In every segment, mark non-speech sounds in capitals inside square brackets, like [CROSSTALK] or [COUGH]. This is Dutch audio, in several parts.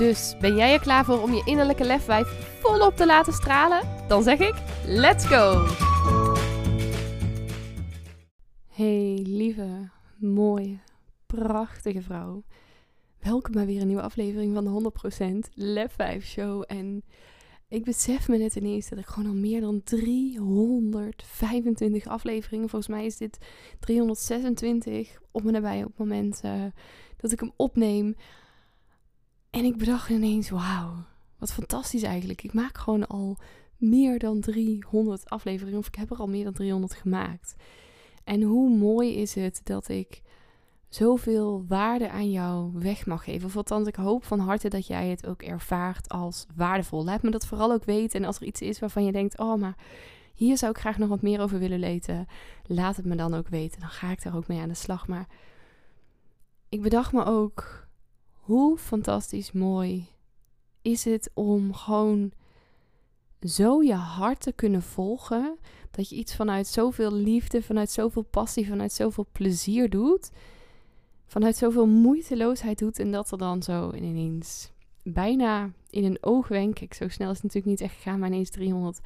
Dus ben jij er klaar voor om je innerlijke lefwijf volop te laten stralen? Dan zeg ik: let's go! Hey lieve, mooie, prachtige vrouw. Welkom bij weer een nieuwe aflevering van de 100% Lef 5 Show. En ik besef me net ineens dat ik gewoon al meer dan 325 afleveringen, volgens mij is dit 326 op me nabij op het moment uh, dat ik hem opneem. En ik bedacht ineens, wauw, wat fantastisch eigenlijk. Ik maak gewoon al meer dan 300 afleveringen, of ik heb er al meer dan 300 gemaakt. En hoe mooi is het dat ik zoveel waarde aan jou weg mag geven. Of althans, ik hoop van harte dat jij het ook ervaart als waardevol. Laat me dat vooral ook weten. En als er iets is waarvan je denkt, oh, maar hier zou ik graag nog wat meer over willen weten, laat het me dan ook weten. Dan ga ik daar ook mee aan de slag. Maar ik bedacht me ook, hoe fantastisch mooi is het om gewoon zo je hart te kunnen volgen. Dat je iets vanuit zoveel liefde, vanuit zoveel passie, vanuit zoveel plezier doet vanuit zoveel moeiteloosheid doet en dat er dan zo ineens bijna in een oogwenk, ik zo snel is het natuurlijk niet echt gegaan, maar ineens 300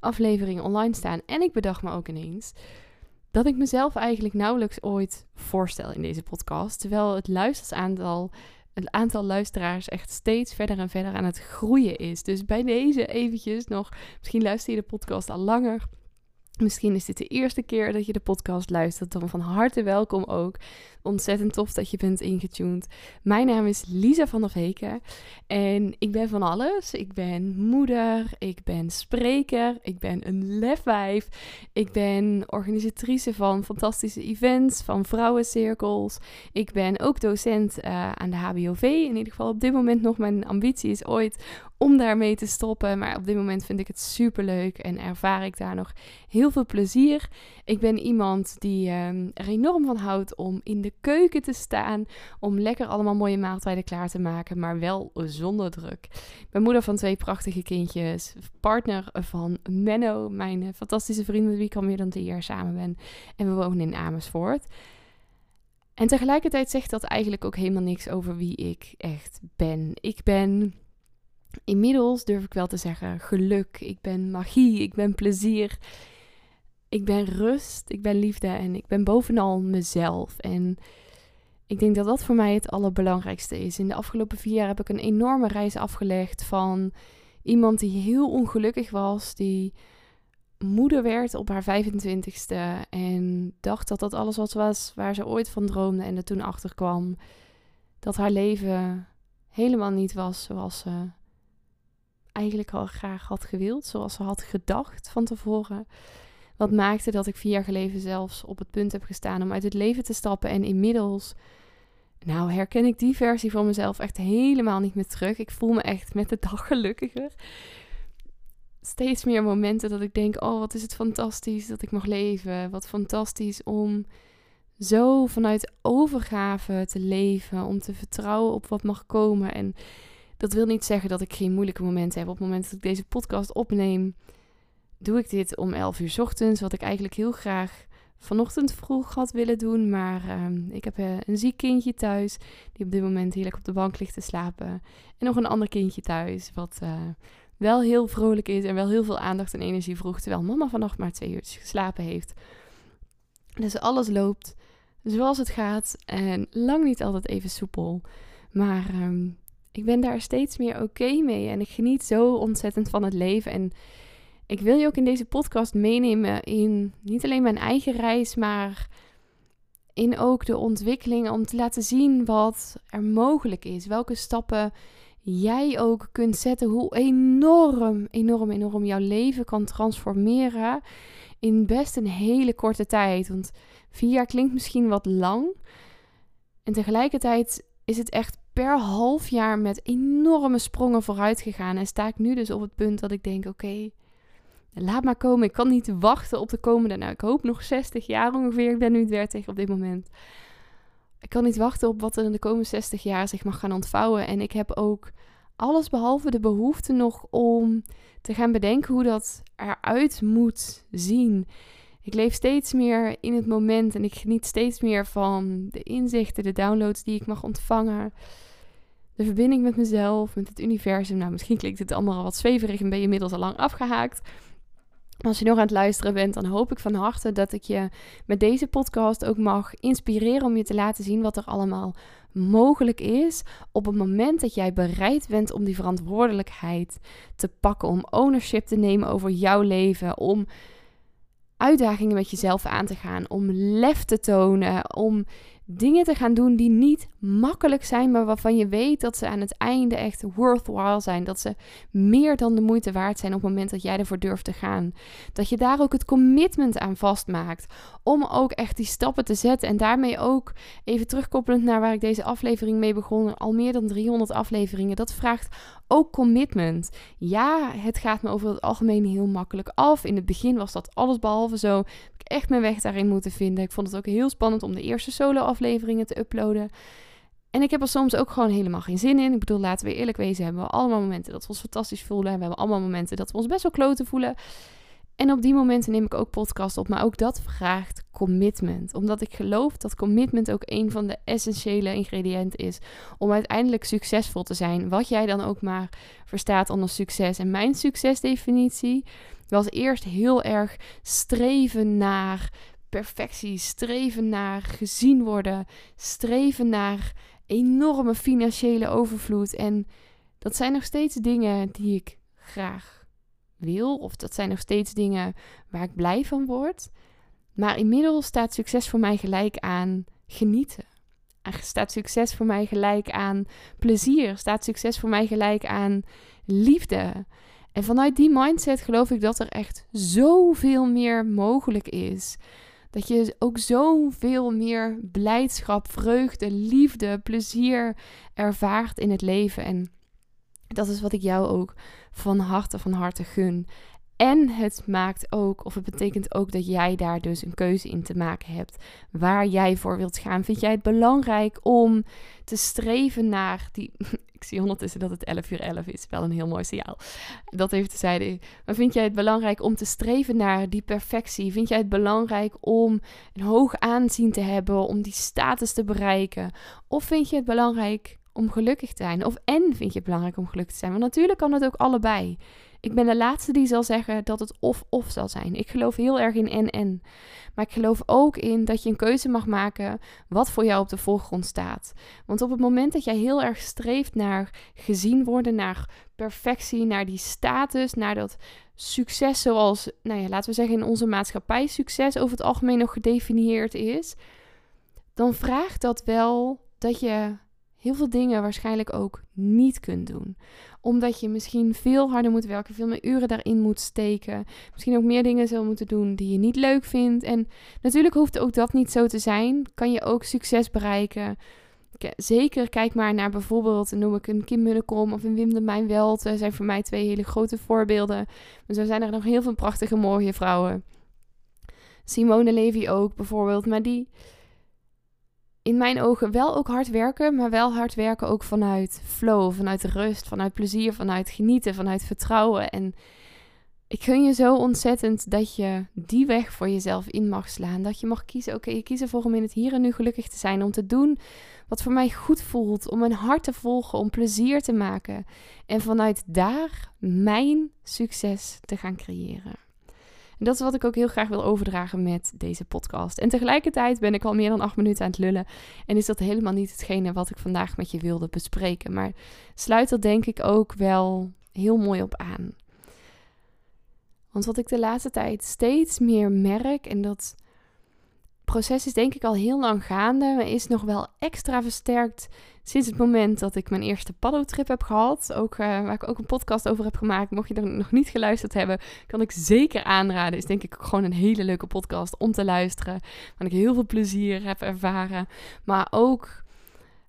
afleveringen online staan. En ik bedacht me ook ineens dat ik mezelf eigenlijk nauwelijks ooit voorstel in deze podcast, terwijl het luistersaantal het aantal luisteraars echt steeds verder en verder aan het groeien is. Dus bij deze eventjes nog, misschien luister je de podcast al langer. Misschien is dit de eerste keer dat je de podcast luistert. Dan van harte welkom ook. Ontzettend tof dat je bent ingetuned. Mijn naam is Lisa van der Veken. En ik ben van alles. Ik ben moeder. Ik ben spreker. Ik ben een lefwijf. Ik ben organisatrice van fantastische events. Van vrouwencirkels. Ik ben ook docent uh, aan de HBOV. In ieder geval op dit moment nog. Mijn ambitie is ooit om daarmee te stoppen. Maar op dit moment vind ik het super leuk en ervaar ik daar nog heel veel plezier. Ik ben iemand die um, er enorm van houdt om in de keuken te staan. Om lekker allemaal mooie maaltijden klaar te maken, maar wel zonder druk. Ik ben moeder van twee prachtige kindjes. Partner van Menno, mijn fantastische vriend met wie ik al meer dan tien jaar samen ben. En we wonen in Amersfoort. En tegelijkertijd zegt dat eigenlijk ook helemaal niks over wie ik echt ben. Ik ben inmiddels durf ik wel te zeggen geluk, ik ben magie, ik ben plezier, ik ben rust, ik ben liefde en ik ben bovenal mezelf. En ik denk dat dat voor mij het allerbelangrijkste is. In de afgelopen vier jaar heb ik een enorme reis afgelegd van iemand die heel ongelukkig was, die moeder werd op haar 25ste en dacht dat dat alles wat was waar ze ooit van droomde en er toen achter kwam dat haar leven helemaal niet was zoals ze eigenlijk al graag had gewild, zoals ze had gedacht van tevoren. Wat maakte dat ik vier jaar geleden zelfs op het punt heb gestaan om uit het leven te stappen. En inmiddels, nou herken ik die versie van mezelf echt helemaal niet meer terug. Ik voel me echt met de dag gelukkiger. Steeds meer momenten dat ik denk, oh wat is het fantastisch dat ik mag leven. Wat fantastisch om zo vanuit overgave te leven. Om te vertrouwen op wat mag komen. En dat wil niet zeggen dat ik geen moeilijke momenten heb. Op het moment dat ik deze podcast opneem, doe ik dit om 11 uur ochtends. Wat ik eigenlijk heel graag vanochtend vroeg had willen doen. Maar ehm, ik heb uh, een ziek kindje thuis. Die op dit moment heerlijk op de bank ligt te slapen. En nog een ander kindje thuis. Wat uh, wel heel vrolijk is en wel heel veel aandacht en energie vroeg. Terwijl mama vannacht maar twee uurtjes geslapen heeft. Dus alles loopt zoals het gaat. En lang niet altijd even soepel. Maar um, ik ben daar steeds meer oké mee en ik geniet zo ontzettend van het leven. En ik wil je ook in deze podcast meenemen in niet alleen mijn eigen reis, maar in ook de ontwikkeling om te laten zien wat er mogelijk is. Welke stappen jij ook kunt zetten. Hoe enorm, enorm, enorm jouw leven kan transformeren in best een hele korte tijd. Want vier jaar klinkt misschien wat lang. En tegelijkertijd is het echt per half jaar met enorme sprongen vooruit gegaan. En sta ik nu dus op het punt dat ik denk: oké, laat maar komen. Ik kan niet wachten op de komende. Nou, ik hoop nog 60 jaar ongeveer. Ik ben nu 30 op dit moment. Ik kan niet wachten op wat er in de komende 60 jaar zich mag gaan ontvouwen. En ik heb ook alles behalve de behoefte nog om te gaan bedenken hoe dat eruit moet zien. Ik leef steeds meer in het moment en ik geniet steeds meer van de inzichten, de downloads die ik mag ontvangen. De verbinding met mezelf, met het universum. Nou, misschien klinkt het allemaal wat zweverig en ben je inmiddels al lang afgehaakt. Als je nog aan het luisteren bent, dan hoop ik van harte dat ik je met deze podcast ook mag inspireren om je te laten zien wat er allemaal mogelijk is op het moment dat jij bereid bent om die verantwoordelijkheid te pakken, om ownership te nemen over jouw leven, om uitdagingen met jezelf aan te gaan, om lef te tonen, om dingen te gaan doen die niet makkelijk zijn, maar waarvan je weet dat ze aan het einde echt worthwhile zijn. Dat ze meer dan de moeite waard zijn op het moment dat jij ervoor durft te gaan. Dat je daar ook het commitment aan vastmaakt om ook echt die stappen te zetten. En daarmee ook even terugkoppelend naar waar ik deze aflevering mee begon, al meer dan 300 afleveringen. Dat vraagt ook commitment. Ja, het gaat me over het algemeen heel makkelijk af. In het begin was dat alles behalve zo. Heb ik echt mijn weg daarin moeten vinden. Ik vond het ook heel spannend om de eerste solo afleveringen te uploaden. En ik heb er soms ook gewoon helemaal geen zin in. Ik bedoel, laten we eerlijk wezen, hebben we allemaal momenten dat we ons fantastisch voelen. We hebben allemaal momenten dat we ons best wel kloten voelen. En op die momenten neem ik ook podcast op. Maar ook dat vraagt commitment. Omdat ik geloof dat commitment ook een van de essentiële ingrediënten is. Om uiteindelijk succesvol te zijn. Wat jij dan ook maar verstaat onder succes. En mijn succesdefinitie was eerst heel erg streven naar perfectie. Streven naar gezien worden. Streven naar enorme financiële overvloed. En dat zijn nog steeds dingen die ik graag wil. Of dat zijn nog steeds dingen waar ik blij van word. Maar inmiddels staat succes voor mij gelijk aan genieten. Staat succes voor mij gelijk aan plezier. Staat succes voor mij gelijk aan liefde. En vanuit die mindset geloof ik dat er echt zoveel meer mogelijk is. Dat je ook zoveel meer blijdschap, vreugde, liefde, plezier ervaart in het leven. En dat is wat ik jou ook van harte, van harte gun. En het maakt ook, of het betekent ook dat jij daar dus een keuze in te maken hebt. Waar jij voor wilt gaan. Vind jij het belangrijk om te streven naar die. Ik zie ondertussen dat het 11 uur 11 is. Wel een heel mooi signaal. Dat even te zijde. Maar vind jij het belangrijk om te streven naar die perfectie? Vind jij het belangrijk om een hoog aanzien te hebben? Om die status te bereiken? Of vind je het belangrijk om gelukkig te zijn? Of en vind je het belangrijk om gelukkig te zijn? Want natuurlijk kan het ook allebei. Ik ben de laatste die zal zeggen dat het of-of zal zijn. Ik geloof heel erg in en-en. Maar ik geloof ook in dat je een keuze mag maken wat voor jou op de voorgrond staat. Want op het moment dat jij heel erg streeft naar gezien worden, naar perfectie, naar die status, naar dat succes zoals, nou ja, laten we zeggen in onze maatschappij succes over het algemeen nog gedefinieerd is, dan vraagt dat wel dat je heel veel dingen waarschijnlijk ook niet kunt doen. Omdat je misschien veel harder moet werken, veel meer uren daarin moet steken. Misschien ook meer dingen zou moeten doen die je niet leuk vindt. En natuurlijk hoeft ook dat niet zo te zijn. Kan je ook succes bereiken. Zeker kijk maar naar bijvoorbeeld, noem ik een Kim Munnekom of een Wim de Mijn Welt. Zijn voor mij twee hele grote voorbeelden. Maar zo zijn er nog heel veel prachtige mooie vrouwen. Simone Levy ook bijvoorbeeld. Maar die, in mijn ogen wel ook hard werken, maar wel hard werken ook vanuit flow, vanuit rust, vanuit plezier, vanuit genieten, vanuit vertrouwen. En ik gun je zo ontzettend dat je die weg voor jezelf in mag slaan. Dat je mag kiezen, oké, ik kies ervoor om in het hier en nu gelukkig te zijn, om te doen wat voor mij goed voelt, om mijn hart te volgen, om plezier te maken. En vanuit daar mijn succes te gaan creëren. En dat is wat ik ook heel graag wil overdragen met deze podcast. En tegelijkertijd ben ik al meer dan acht minuten aan het lullen. En is dat helemaal niet hetgene wat ik vandaag met je wilde bespreken. Maar sluit er denk ik ook wel heel mooi op aan. Want wat ik de laatste tijd steeds meer merk, en dat proces is denk ik al heel lang gaande, maar is nog wel extra versterkt sinds het moment dat ik mijn eerste paddo-trip heb gehad. Ook, uh, waar ik ook een podcast over heb gemaakt. Mocht je er nog niet geluisterd hebben, kan ik zeker aanraden. Is denk ik gewoon een hele leuke podcast om te luisteren. Waar ik heel veel plezier heb ervaren. Maar ook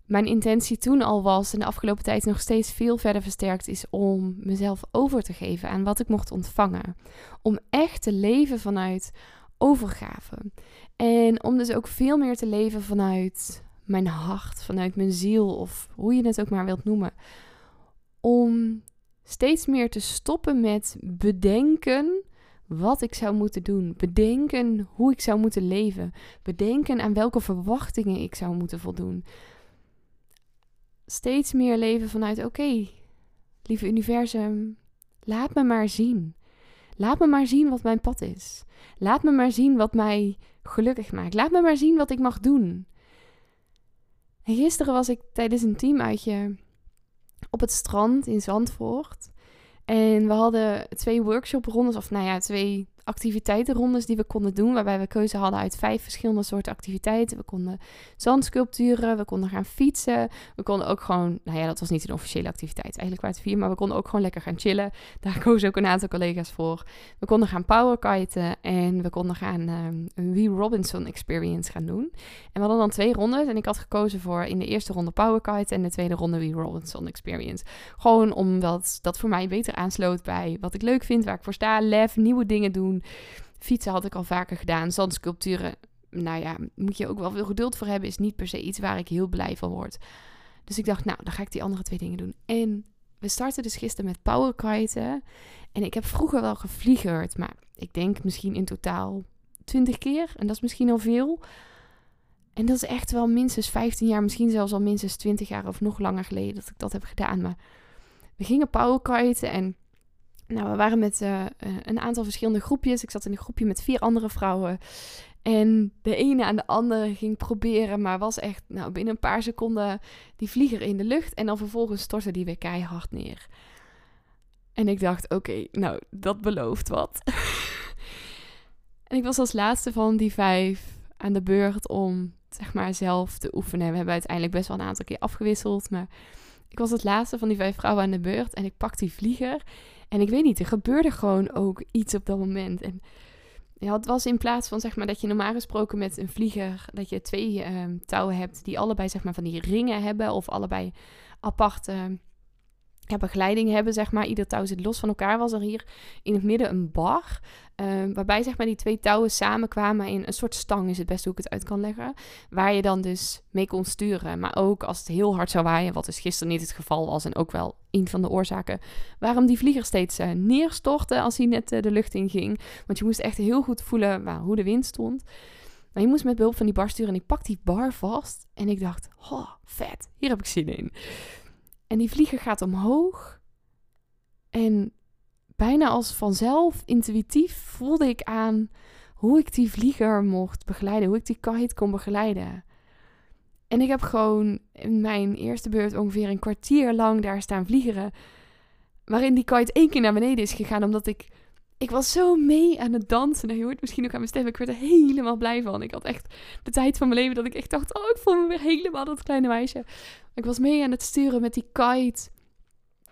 mijn intentie toen al was en de afgelopen tijd nog steeds veel verder versterkt is om mezelf over te geven aan wat ik mocht ontvangen. Om echt te leven vanuit overgave. En om dus ook veel meer te leven vanuit mijn hart, vanuit mijn ziel of hoe je het ook maar wilt noemen. Om steeds meer te stoppen met bedenken wat ik zou moeten doen. Bedenken hoe ik zou moeten leven. Bedenken aan welke verwachtingen ik zou moeten voldoen. Steeds meer leven vanuit: oké, lieve universum, laat me maar zien. Laat me maar zien wat mijn pad is. Laat me maar zien wat mij gelukkig maakt. Laat me maar zien wat ik mag doen. En gisteren was ik tijdens een teamuitje op het strand in Zandvoort. En we hadden twee workshoprondes, of nou ja, twee activiteitenrondes die we konden doen. Waarbij we keuze hadden uit vijf verschillende soorten activiteiten. We konden zandsculpturen, we konden gaan fietsen. We konden ook gewoon, nou ja, dat was niet een officiële activiteit. Eigenlijk waren het vier, maar we konden ook gewoon lekker gaan chillen. Daar [LAUGHS] kozen ook een aantal collega's voor. We konden gaan powerkiten en we konden gaan um, een Wee Robinson experience gaan doen. En we hadden dan twee rondes en ik had gekozen voor in de eerste ronde powerkite en de tweede ronde Wee Robinson experience. Gewoon omdat dat voor mij beter aansloot bij wat ik leuk vind, waar ik voor sta, lef, nieuwe dingen doen. Fietsen had ik al vaker gedaan. Zandsculpturen, nou ja, moet je ook wel veel geduld voor hebben. Is niet per se iets waar ik heel blij van word. Dus ik dacht, nou, dan ga ik die andere twee dingen doen. En we starten dus gisteren met powerkiten. En ik heb vroeger wel gevliegerd, maar ik denk misschien in totaal 20 keer. En dat is misschien al veel. En dat is echt wel minstens 15 jaar, misschien zelfs al minstens 20 jaar of nog langer geleden dat ik dat heb gedaan. Maar we gingen powerkiten en nou, we waren met uh, een aantal verschillende groepjes. Ik zat in een groepje met vier andere vrouwen. En de ene aan de andere ging proberen, maar was echt nou, binnen een paar seconden die vlieger in de lucht. En dan vervolgens stortte die weer keihard neer. En ik dacht, oké, nou, dat belooft wat. [LAUGHS] en ik was als laatste van die vijf aan de beurt om, zeg maar, zelf te oefenen. We hebben uiteindelijk best wel een aantal keer afgewisseld, maar ik was het laatste van die vijf vrouwen aan de beurt. En ik pak die vlieger. En ik weet niet, er gebeurde gewoon ook iets op dat moment. En ja, het was in plaats van zeg maar dat je normaal gesproken met een vlieger dat je twee ehm, touwen hebt die allebei zeg maar van die ringen hebben of allebei aparte ja, begeleiding hebben, zeg maar. Ieder touw zit los van elkaar. Was er hier in het midden een bar. Ehm, waarbij zeg maar die twee touwen samenkwamen in een soort stang, is het beste hoe ik het uit kan leggen. Waar je dan dus mee kon sturen. Maar ook als het heel hard zou waaien, wat dus gisteren niet het geval was. En ook wel een van de oorzaken waarom die vlieger steeds uh, neerstortte als hij net uh, de lucht in ging. Want je moest echt heel goed voelen hoe de wind stond. Maar je moest met behulp van die bar sturen. En ik pak die bar vast. En ik dacht, oh, vet, hier heb ik zin in. En die vlieger gaat omhoog. En bijna als vanzelf, intuïtief, voelde ik aan hoe ik die vlieger mocht begeleiden. Hoe ik die kite kon begeleiden. En ik heb gewoon in mijn eerste beurt ongeveer een kwartier lang daar staan vliegeren. Waarin die kite één keer naar beneden is gegaan. Omdat ik. Ik was zo mee aan het dansen. En je hoort misschien ook aan mijn stem. Ik werd er helemaal blij van. Ik had echt de tijd van mijn leven dat ik echt dacht: Oh, ik voel me weer helemaal dat kleine meisje. Ik was mee aan het sturen met die kite.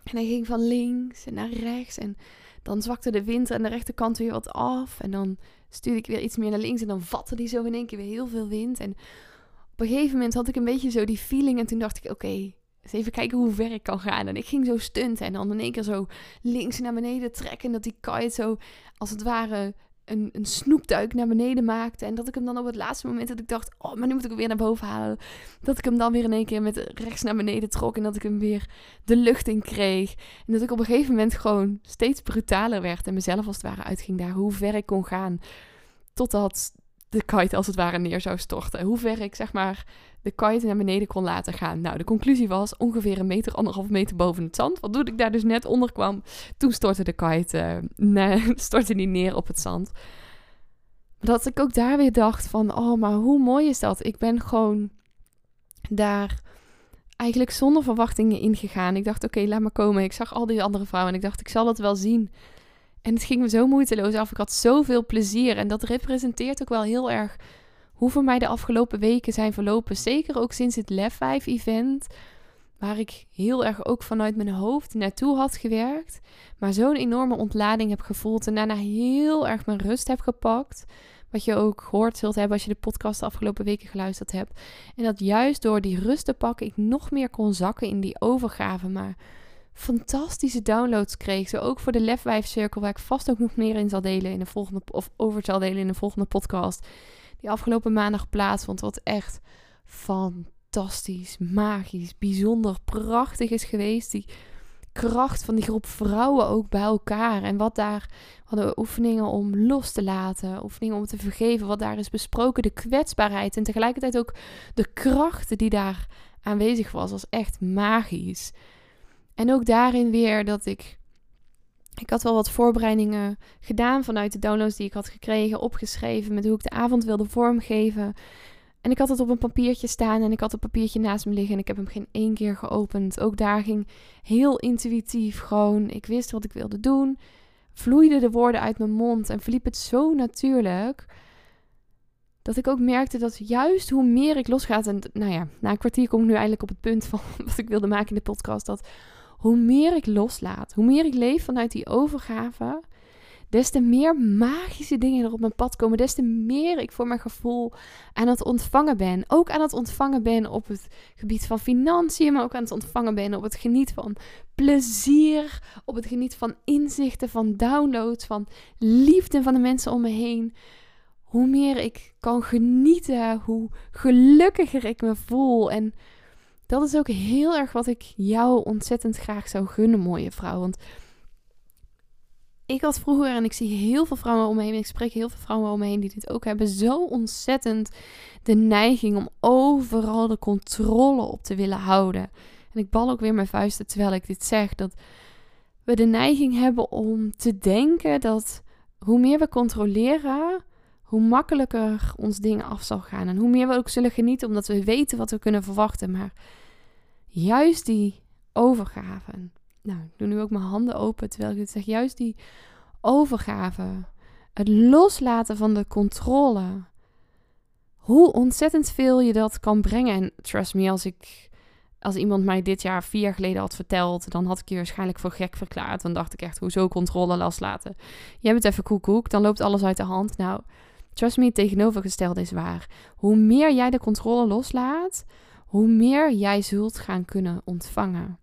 En hij ging van links en naar rechts. En dan zwakte de wind aan de rechterkant weer wat af. En dan stuurde ik weer iets meer naar links. En dan vatte die zo in één keer weer heel veel wind. En op een gegeven moment had ik een beetje zo die feeling. En toen dacht ik, oké, even kijken hoe ver ik kan gaan. En ik ging zo stunten. En dan in één keer zo links naar beneden trekken. En dat die kite zo, als het ware, een, een snoepduik naar beneden maakte. En dat ik hem dan op het laatste moment dat ik dacht, oh, maar nu moet ik hem weer naar boven halen. Dat ik hem dan weer in één keer met rechts naar beneden trok. En dat ik hem weer de lucht in kreeg. En dat ik op een gegeven moment gewoon steeds brutaler werd. En mezelf als het ware uitging daar hoe ver ik kon gaan. Totdat de kite als het ware neer zou storten. Hoe ver ik zeg maar de kite naar beneden kon laten gaan. Nou, de conclusie was ongeveer een meter, anderhalf meter boven het zand. Wat doe ik daar dus net onder kwam, toen stortte de kite uh, [LAUGHS] nee, stortte die neer op het zand. Dat ik ook daar weer dacht van, oh, maar hoe mooi is dat? Ik ben gewoon daar eigenlijk zonder verwachtingen ingegaan. Ik dacht, oké, laat maar komen. Ik zag al die andere vrouwen en ik dacht, ik zal het wel zien. En het ging me zo moeiteloos af. Ik had zoveel plezier. En dat representeert ook wel heel erg hoe voor mij de afgelopen weken zijn verlopen. Zeker ook sinds het Lef 5 event. Waar ik heel erg ook vanuit mijn hoofd naartoe had gewerkt. Maar zo'n enorme ontlading heb gevoeld. En daarna heel erg mijn rust heb gepakt. Wat je ook gehoord zult hebben als je de podcast de afgelopen weken geluisterd hebt. En dat juist door die rust te pakken, ik nog meer kon zakken in die overgave. Maar fantastische downloads kreeg. Zo ook voor de Lefwijf Cirkel, waar ik vast ook nog meer in zal delen in de volgende, of over zal delen in de volgende podcast. Die afgelopen maandag plaatsvond. Wat echt fantastisch, magisch, bijzonder, prachtig is geweest. Die kracht van die groep vrouwen ook bij elkaar. En wat daar hadden oefeningen om los te laten, oefeningen om te vergeven, wat daar is besproken, de kwetsbaarheid en tegelijkertijd ook de kracht die daar aanwezig was, was echt magisch. En ook daarin weer dat ik. Ik had wel wat voorbereidingen gedaan vanuit de downloads die ik had gekregen, opgeschreven met hoe ik de avond wilde vormgeven. En ik had het op een papiertje staan en ik had het papiertje naast me liggen en ik heb hem geen één keer geopend. Ook daar ging heel intuïtief gewoon. Ik wist wat ik wilde doen. Vloeiden de woorden uit mijn mond en verliep het zo natuurlijk. Dat ik ook merkte dat juist hoe meer ik losgaat. En nou ja, na een kwartier kom ik nu eindelijk op het punt van [LAUGHS] wat ik wilde maken in de podcast. Dat hoe meer ik loslaat, hoe meer ik leef vanuit die overgave, des te meer magische dingen er op mijn pad komen, des te meer ik voor mijn gevoel aan het ontvangen ben. Ook aan het ontvangen ben op het gebied van financiën, maar ook aan het ontvangen ben op het geniet van plezier, op het geniet van inzichten, van downloads, van liefde van de mensen om me heen. Hoe meer ik kan genieten, hoe gelukkiger ik me voel. En dat is ook heel erg wat ik jou ontzettend graag zou gunnen, mooie vrouw. Want ik had vroeger, en ik zie heel veel vrouwen om me heen, ik spreek heel veel vrouwen om me heen die dit ook hebben, zo ontzettend de neiging om overal de controle op te willen houden. En ik bal ook weer mijn vuisten terwijl ik dit zeg, dat we de neiging hebben om te denken dat hoe meer we controleren, hoe makkelijker ons dingen af zal gaan. En hoe meer we ook zullen genieten, omdat we weten wat we kunnen verwachten. Maar juist die overgaven. Nou, ik doe nu ook mijn handen open terwijl ik dit zeg. Juist die overgave. Het loslaten van de controle. Hoe ontzettend veel je dat kan brengen. En trust me, als ik. Als iemand mij dit jaar vier jaar geleden had verteld, dan had ik je waarschijnlijk voor gek verklaard. Dan dacht ik echt, hoezo controle loslaten? Je hebt het even koekoek, dan loopt alles uit de hand. Nou, Trust me, het tegenovergestelde is waar. Hoe meer jij de controle loslaat, hoe meer jij zult gaan kunnen ontvangen.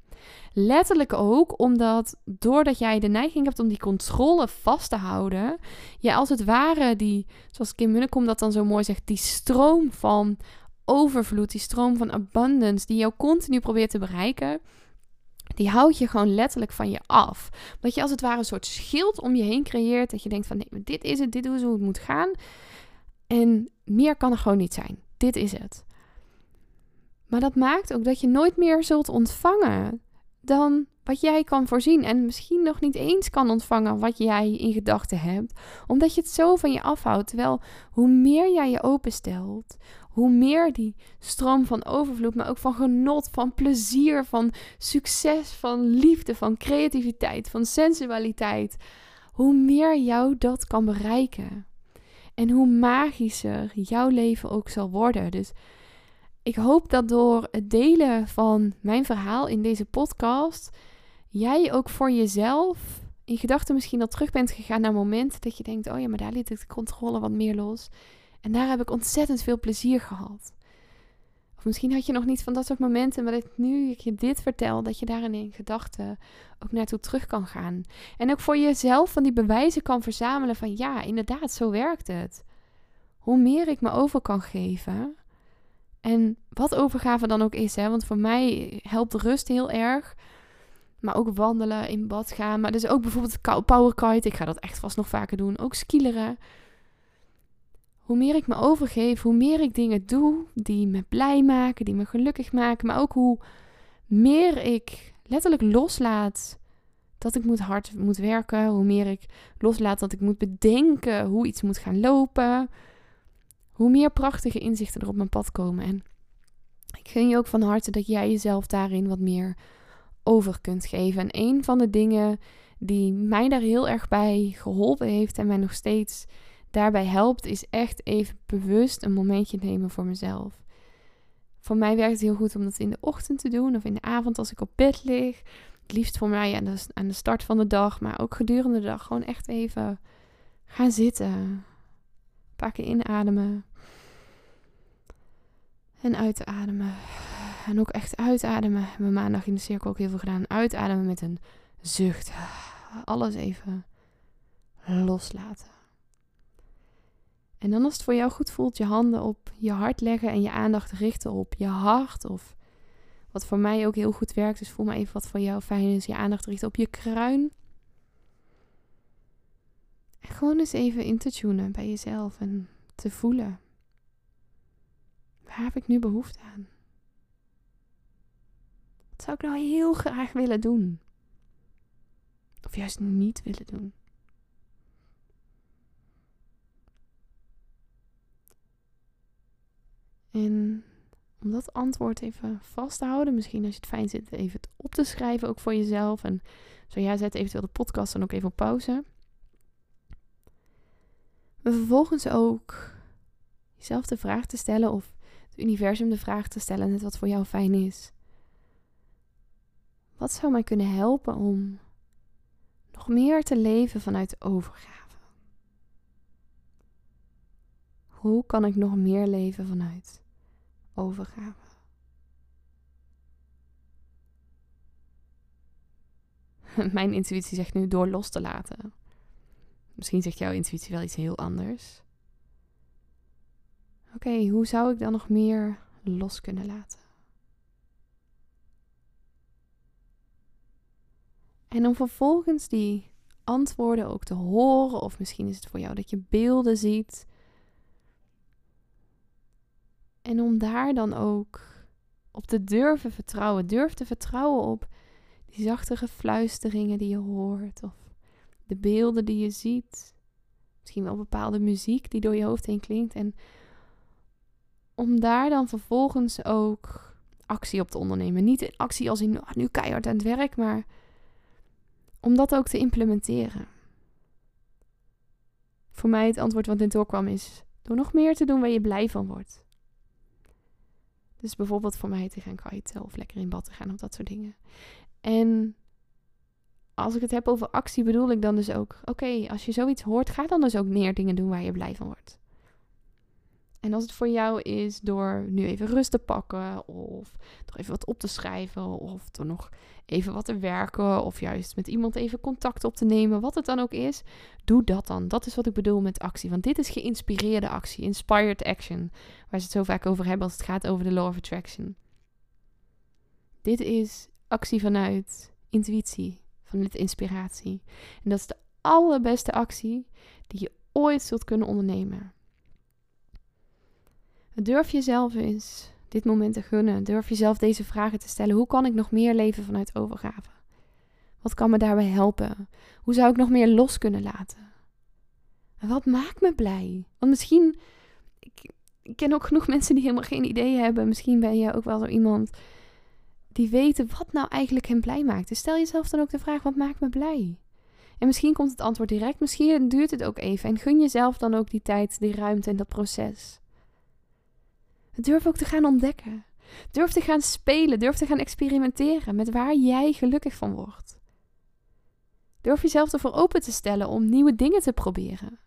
Letterlijk ook omdat doordat jij de neiging hebt om die controle vast te houden, je als het ware die, zoals Kim Munnekom dat dan zo mooi zegt, die stroom van overvloed, die stroom van abundance, die jou continu probeert te bereiken, die houdt je gewoon letterlijk van je af. Dat je als het ware een soort schild om je heen creëert. Dat je denkt van nee, dit is het, dit is hoe het moet gaan. En meer kan er gewoon niet zijn. Dit is het. Maar dat maakt ook dat je nooit meer zult ontvangen dan wat jij kan voorzien. En misschien nog niet eens kan ontvangen wat jij in gedachten hebt. Omdat je het zo van je afhoudt. Terwijl hoe meer jij je openstelt, hoe meer die stroom van overvloed, maar ook van genot, van plezier, van succes, van liefde, van creativiteit, van sensualiteit, hoe meer jou dat kan bereiken. En hoe magischer jouw leven ook zal worden. Dus ik hoop dat door het delen van mijn verhaal in deze podcast, jij ook voor jezelf in gedachten misschien al terug bent gegaan naar momenten dat je denkt: oh ja, maar daar liet ik de controle wat meer los. En daar heb ik ontzettend veel plezier gehad. Of misschien had je nog niet van dat soort momenten, maar dat nu ik je dit vertel, dat je daarin in gedachten ook naartoe terug kan gaan. En ook voor jezelf van die bewijzen kan verzamelen van ja, inderdaad, zo werkt het. Hoe meer ik me over kan geven. En wat overgave dan ook is, hè, want voor mij helpt rust heel erg. Maar ook wandelen, in bad gaan. Maar dus ook bijvoorbeeld powerkite. Ik ga dat echt vast nog vaker doen. Ook skileren hoe meer ik me overgeef, hoe meer ik dingen doe die me blij maken, die me gelukkig maken, maar ook hoe meer ik letterlijk loslaat dat ik moet hard moet werken, hoe meer ik loslaat dat ik moet bedenken hoe iets moet gaan lopen, hoe meer prachtige inzichten er op mijn pad komen. En ik gun je ook van harte dat jij jezelf daarin wat meer over kunt geven. En een van de dingen die mij daar heel erg bij geholpen heeft en mij nog steeds daarbij helpt, is echt even bewust een momentje nemen voor mezelf. Voor mij werkt het heel goed om dat in de ochtend te doen of in de avond als ik op bed lig. Het liefst voor mij aan de, aan de start van de dag, maar ook gedurende de dag gewoon echt even gaan zitten. paar keer inademen. En uitademen. En ook echt uitademen. Hebben we maandag in de cirkel ook heel veel gedaan. Uitademen met een zucht. Alles even loslaten. En dan als het voor jou goed voelt, je handen op je hart leggen en je aandacht richten op je hart. Of wat voor mij ook heel goed werkt, dus voel maar even wat voor jou fijn is. Je aandacht richten op je kruin. En gewoon eens even in te tunen bij jezelf en te voelen. Waar heb ik nu behoefte aan? Wat zou ik nou heel graag willen doen? Of juist niet willen doen? En om dat antwoord even vast te houden, misschien als je het fijn zit, even het op te schrijven ook voor jezelf. En zo ja, zet eventueel de podcast dan ook even op pauze. Maar vervolgens ook jezelf de vraag te stellen of het universum de vraag te stellen, net wat voor jou fijn is. Wat zou mij kunnen helpen om nog meer te leven vanuit overgave? Hoe kan ik nog meer leven vanuit overgave? [LAUGHS] Mijn intuïtie zegt nu door los te laten. Misschien zegt jouw intuïtie wel iets heel anders. Oké, hoe zou ik dan nog meer los kunnen laten? En om vervolgens die antwoorden ook te horen, of misschien is het voor jou dat je beelden ziet. En om daar dan ook op te durven vertrouwen. Durf te vertrouwen op die zachtere fluisteringen die je hoort. Of de beelden die je ziet. Misschien wel bepaalde muziek die door je hoofd heen klinkt. En om daar dan vervolgens ook actie op te ondernemen. Niet in actie als in oh, nu keihard aan het werk, maar om dat ook te implementeren. Voor mij het antwoord wat in doorkwam is: door nog meer te doen waar je blij van wordt. Dus bijvoorbeeld voor mij te gaan kiten of lekker in bad te gaan of dat soort dingen. En als ik het heb over actie, bedoel ik dan dus ook: oké, als je zoiets hoort, ga dan dus ook meer dingen doen waar je blij van wordt. En als het voor jou is door nu even rust te pakken, of door even wat op te schrijven, of door nog even wat te werken, of juist met iemand even contact op te nemen, wat het dan ook is, doe dat dan. Dat is wat ik bedoel met actie. Want dit is geïnspireerde actie, inspired action, waar ze het zo vaak over hebben als het gaat over de law of attraction. Dit is actie vanuit intuïtie, vanuit inspiratie. En dat is de allerbeste actie die je ooit zult kunnen ondernemen. Durf jezelf eens dit moment te gunnen. Durf jezelf deze vragen te stellen. Hoe kan ik nog meer leven vanuit overgave? Wat kan me daarbij helpen? Hoe zou ik nog meer los kunnen laten? En wat maakt me blij? Want misschien, ik, ik ken ook genoeg [LAUGHS] mensen die helemaal geen idee hebben. Misschien ben je ook wel zo iemand die weten wat nou eigenlijk hem blij maakt. Dus stel jezelf dan ook de vraag: wat maakt me blij? En misschien komt het antwoord direct, misschien duurt het ook even. En gun jezelf dan ook die tijd, die ruimte en dat proces. Durf ook te gaan ontdekken. Durf te gaan spelen. Durf te gaan experimenteren met waar jij gelukkig van wordt. Durf jezelf ervoor open te stellen om nieuwe dingen te proberen.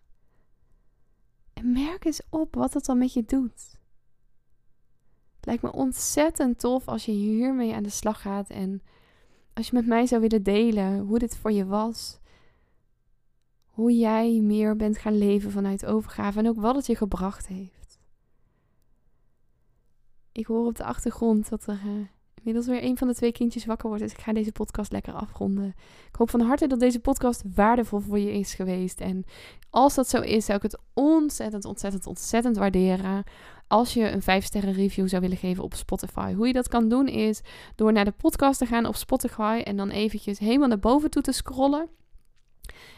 En merk eens op wat het dan met je doet. Het lijkt me ontzettend tof als je hiermee aan de slag gaat en als je met mij zou willen delen hoe dit voor je was. Hoe jij meer bent gaan leven vanuit overgave en ook wat het je gebracht heeft. Ik hoor op de achtergrond dat er uh, inmiddels weer een van de twee kindjes wakker wordt. Dus ik ga deze podcast lekker afronden. Ik hoop van harte dat deze podcast waardevol voor je is geweest. En als dat zo is, zou ik het ontzettend, ontzettend, ontzettend waarderen. Als je een 5 sterren review zou willen geven op Spotify. Hoe je dat kan doen is door naar de podcast te gaan op Spotify. En dan eventjes helemaal naar boven toe te scrollen.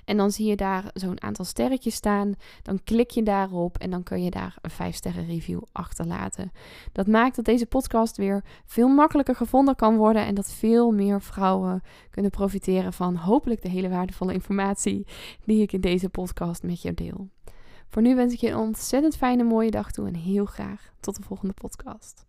En dan zie je daar zo'n aantal sterretjes staan. Dan klik je daarop en dan kun je daar een 5 sterren review achterlaten. Dat maakt dat deze podcast weer veel makkelijker gevonden kan worden en dat veel meer vrouwen kunnen profiteren van hopelijk de hele waardevolle informatie die ik in deze podcast met je deel. Voor nu wens ik je een ontzettend fijne mooie dag toe en heel graag tot de volgende podcast.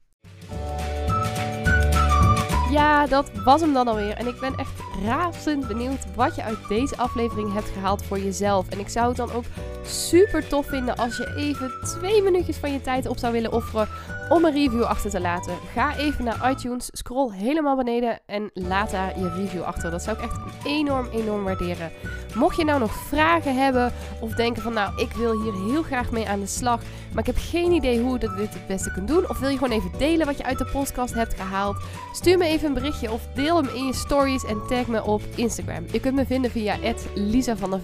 Ja, dat was hem dan alweer. En ik ben echt razend benieuwd wat je uit deze aflevering hebt gehaald voor jezelf. En ik zou het dan ook super tof vinden als je even twee minuutjes van je tijd op zou willen offeren om een review achter te laten. Ga even naar iTunes, scroll helemaal beneden en laat daar je review achter. Dat zou ik echt enorm, enorm waarderen. Mocht je nou nog vragen hebben of denken van nou, ik wil hier heel graag mee aan de slag, maar ik heb geen idee hoe je dit het beste kunt doen. Of wil je gewoon even delen wat je uit de podcast hebt gehaald? Stuur me even een berichtje of deel hem in je stories en tag me op Instagram. Je kunt me vinden via Lisa van der.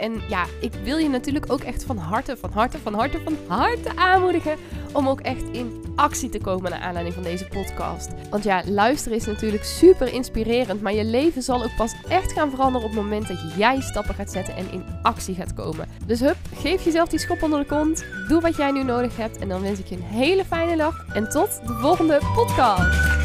En ja, ik wil je natuurlijk ook echt van harte, van harte, van harte, van harte aanmoedigen om ook echt in actie te komen naar aanleiding van deze podcast. Want ja, luisteren is natuurlijk super inspirerend, maar je leven zal ook pas echt gaan veranderen op het moment dat jij stappen gaat zetten en in actie gaat komen. Dus hup, geef jezelf die schop onder de kont, doe wat jij nu nodig hebt en dan wens ik je een hele fijne dag en tot de volgende podcast.